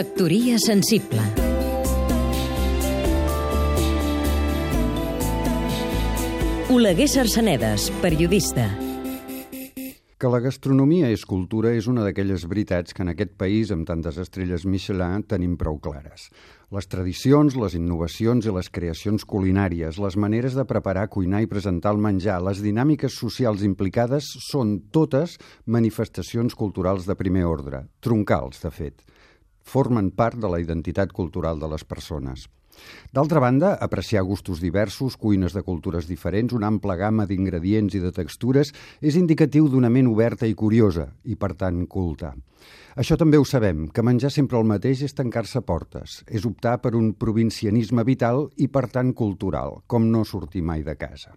Factoria sensible Oleguer Sarsenedes, periodista que la gastronomia és cultura és una d'aquelles veritats que en aquest país, amb tantes estrelles Michelin, tenim prou clares. Les tradicions, les innovacions i les creacions culinàries, les maneres de preparar, cuinar i presentar el menjar, les dinàmiques socials implicades són totes manifestacions culturals de primer ordre, troncals, de fet. Formen part de la identitat cultural de les persones. D'altra banda, apreciar gustos diversos, cuines de cultures diferents, una ampla gamma d'ingredients i de textures és indicatiu d'una ment oberta i curiosa, i per tant culta. Això també ho sabem, que menjar sempre el mateix és tancar-se portes, és optar per un provincianisme vital i per tant cultural, com no sortir mai de casa.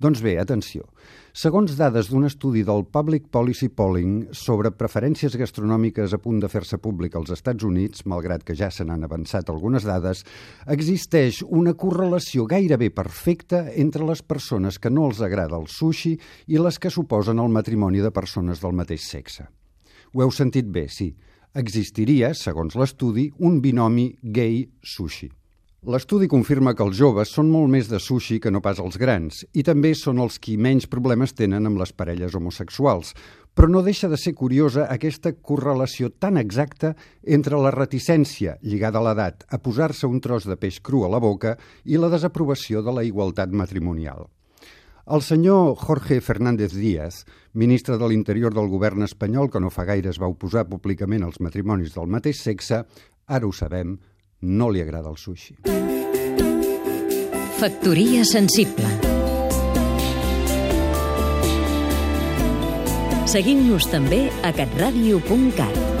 Doncs bé, atenció. Segons dades d'un estudi del Public Policy Polling sobre preferències gastronòmiques a punt de fer-se públic als Estats Units, malgrat que ja se n'han avançat algunes dades, existeix una correlació gairebé perfecta entre les persones que no els agrada el sushi i les que suposen el matrimoni de persones del mateix sexe. Ho heu sentit bé, sí. Existiria, segons l'estudi, un binomi gay-sushi. L'estudi confirma que els joves són molt més de sushi que no pas els grans i també són els qui menys problemes tenen amb les parelles homosexuals. Però no deixa de ser curiosa aquesta correlació tan exacta entre la reticència lligada a l'edat a posar-se un tros de peix cru a la boca i la desaprovació de la igualtat matrimonial. El senyor Jorge Fernández Díaz, ministre de l'Interior del govern espanyol que no fa gaire es va oposar públicament als matrimonis del mateix sexe, ara ho sabem, no li agrada el sushi. Factoria sensible Seguim-nos també a catradio.cat